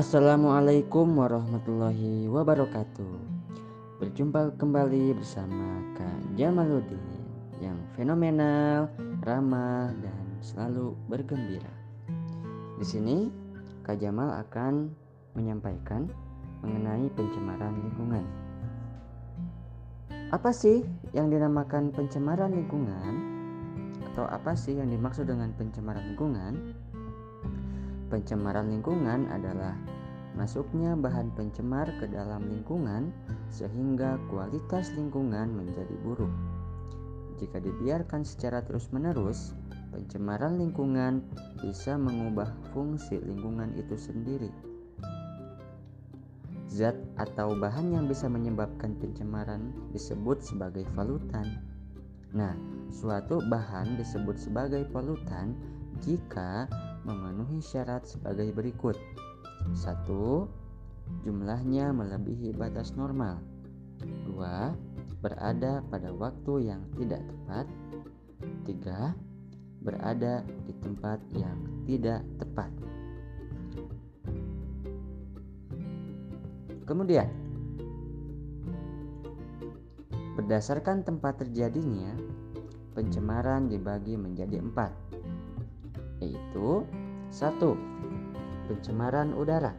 Assalamualaikum warahmatullahi wabarakatuh Berjumpa kembali bersama Kak Jamaluddin Yang fenomenal, ramah, dan selalu bergembira Di sini Kak Jamal akan menyampaikan mengenai pencemaran lingkungan Apa sih yang dinamakan pencemaran lingkungan? Atau apa sih yang dimaksud dengan pencemaran lingkungan? Pencemaran lingkungan adalah masuknya bahan pencemar ke dalam lingkungan sehingga kualitas lingkungan menjadi buruk. Jika dibiarkan secara terus-menerus, pencemaran lingkungan bisa mengubah fungsi lingkungan itu sendiri. Zat atau bahan yang bisa menyebabkan pencemaran disebut sebagai polutan. Nah, suatu bahan disebut sebagai polutan jika memenuhi syarat sebagai berikut. satu, Jumlahnya melebihi batas normal. dua, Berada pada waktu yang tidak tepat. tiga, Berada di tempat yang tidak tepat. Kemudian, berdasarkan tempat terjadinya, pencemaran dibagi menjadi empat yaitu satu pencemaran udara.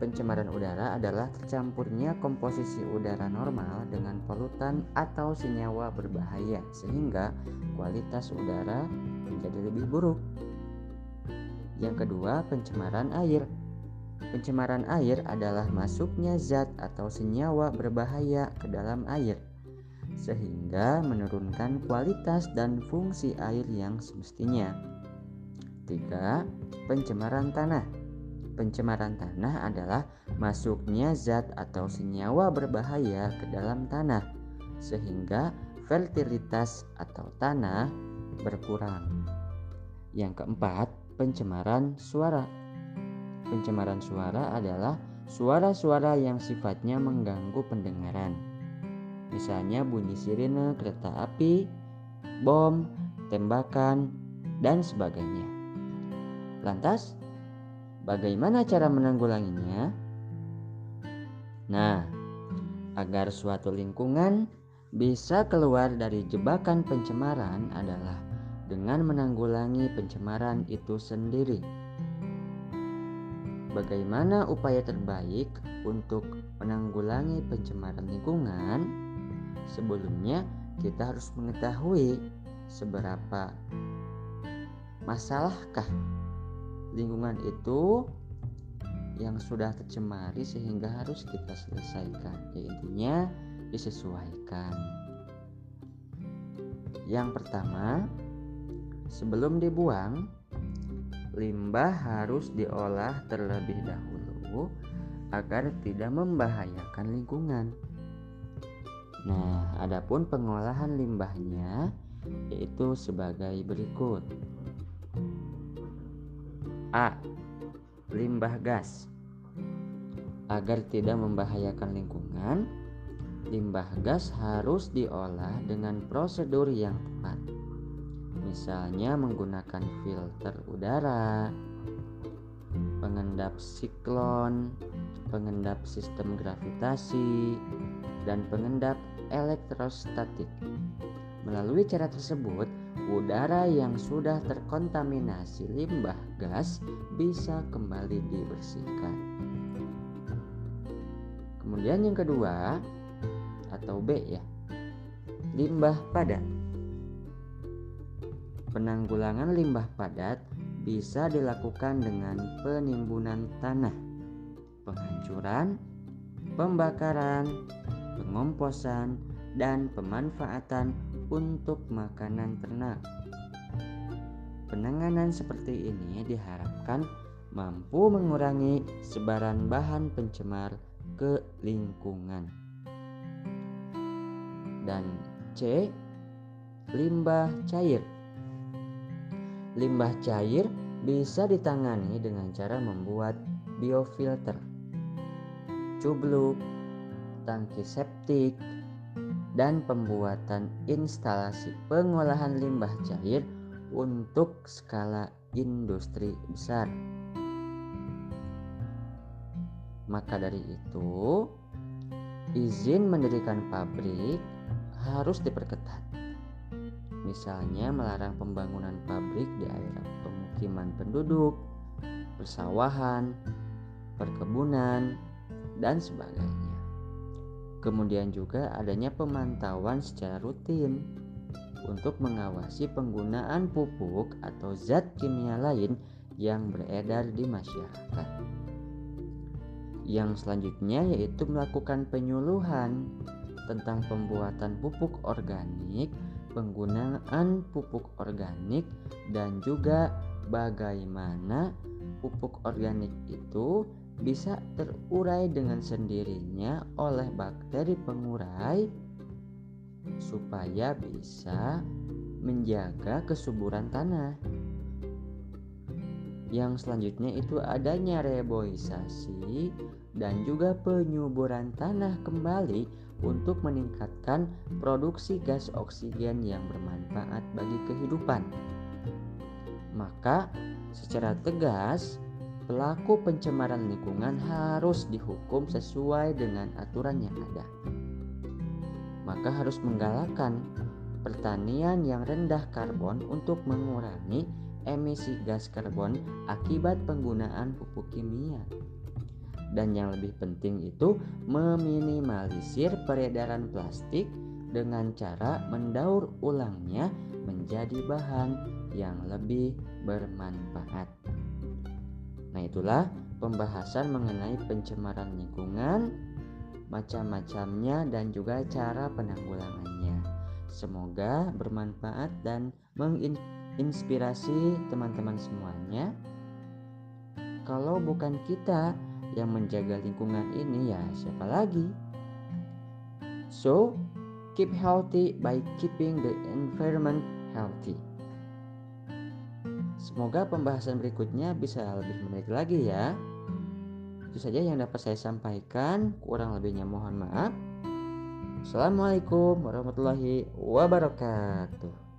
Pencemaran udara adalah tercampurnya komposisi udara normal dengan polutan atau senyawa berbahaya sehingga kualitas udara menjadi lebih buruk. Yang kedua, pencemaran air. Pencemaran air adalah masuknya zat atau senyawa berbahaya ke dalam air sehingga menurunkan kualitas dan fungsi air yang semestinya. Ketiga, pencemaran tanah. Pencemaran tanah adalah masuknya zat atau senyawa berbahaya ke dalam tanah sehingga fertilitas atau tanah berkurang. Yang keempat, pencemaran suara. Pencemaran suara adalah suara-suara yang sifatnya mengganggu pendengaran. Misalnya bunyi sirene kereta api, bom, tembakan, dan sebagainya. Lantas, bagaimana cara menanggulanginya? Nah, agar suatu lingkungan bisa keluar dari jebakan pencemaran adalah dengan menanggulangi pencemaran itu sendiri. Bagaimana upaya terbaik untuk menanggulangi pencemaran lingkungan? Sebelumnya, kita harus mengetahui seberapa masalahkah lingkungan itu yang sudah tercemari sehingga harus kita selesaikan ya intinya disesuaikan. Yang pertama sebelum dibuang limbah harus diolah terlebih dahulu agar tidak membahayakan lingkungan. Nah adapun pengolahan limbahnya yaitu sebagai berikut A. Limbah gas Agar tidak membahayakan lingkungan, limbah gas harus diolah dengan prosedur yang tepat. Misalnya menggunakan filter udara, pengendap siklon, pengendap sistem gravitasi, dan pengendap elektrostatik. Melalui cara tersebut, udara yang sudah terkontaminasi limbah gas bisa kembali dibersihkan. Kemudian yang kedua atau B ya. Limbah padat. Penanggulangan limbah padat bisa dilakukan dengan penimbunan tanah, penghancuran, pembakaran, pengomposan, dan pemanfaatan untuk makanan ternak. Penanganan seperti ini diharapkan mampu mengurangi sebaran bahan pencemar ke lingkungan. Dan C. Limbah cair. Limbah cair bisa ditangani dengan cara membuat biofilter, cubluk, tangki septik, dan pembuatan instalasi pengolahan limbah cair untuk skala industri besar. Maka dari itu, izin mendirikan pabrik harus diperketat. Misalnya melarang pembangunan pabrik di area pemukiman penduduk, persawahan, perkebunan, dan sebagainya. Kemudian juga adanya pemantauan secara rutin untuk mengawasi penggunaan pupuk atau zat kimia lain yang beredar di masyarakat. Yang selanjutnya yaitu melakukan penyuluhan tentang pembuatan pupuk organik, penggunaan pupuk organik, dan juga bagaimana pupuk organik itu bisa terurai dengan sendirinya oleh bakteri pengurai supaya bisa menjaga kesuburan tanah. Yang selanjutnya itu adanya reboisasi dan juga penyuburan tanah kembali untuk meningkatkan produksi gas oksigen yang bermanfaat bagi kehidupan. Maka, secara tegas, pelaku pencemaran lingkungan harus dihukum sesuai dengan aturan yang ada. Maka harus menggalakkan pertanian yang rendah karbon untuk mengurangi emisi gas karbon akibat penggunaan pupuk kimia. Dan yang lebih penting itu meminimalisir peredaran plastik dengan cara mendaur ulangnya menjadi bahan yang lebih bermanfaat. Nah, itulah pembahasan mengenai pencemaran lingkungan, macam-macamnya dan juga cara penanggulangannya. Semoga bermanfaat dan menginspirasi teman-teman semuanya. Kalau bukan kita yang menjaga lingkungan ini ya siapa lagi? So, keep healthy by keeping the environment healthy. Semoga pembahasan berikutnya bisa lebih menarik lagi ya. Itu saja yang dapat saya sampaikan. Kurang lebihnya mohon maaf. Assalamualaikum warahmatullahi wabarakatuh.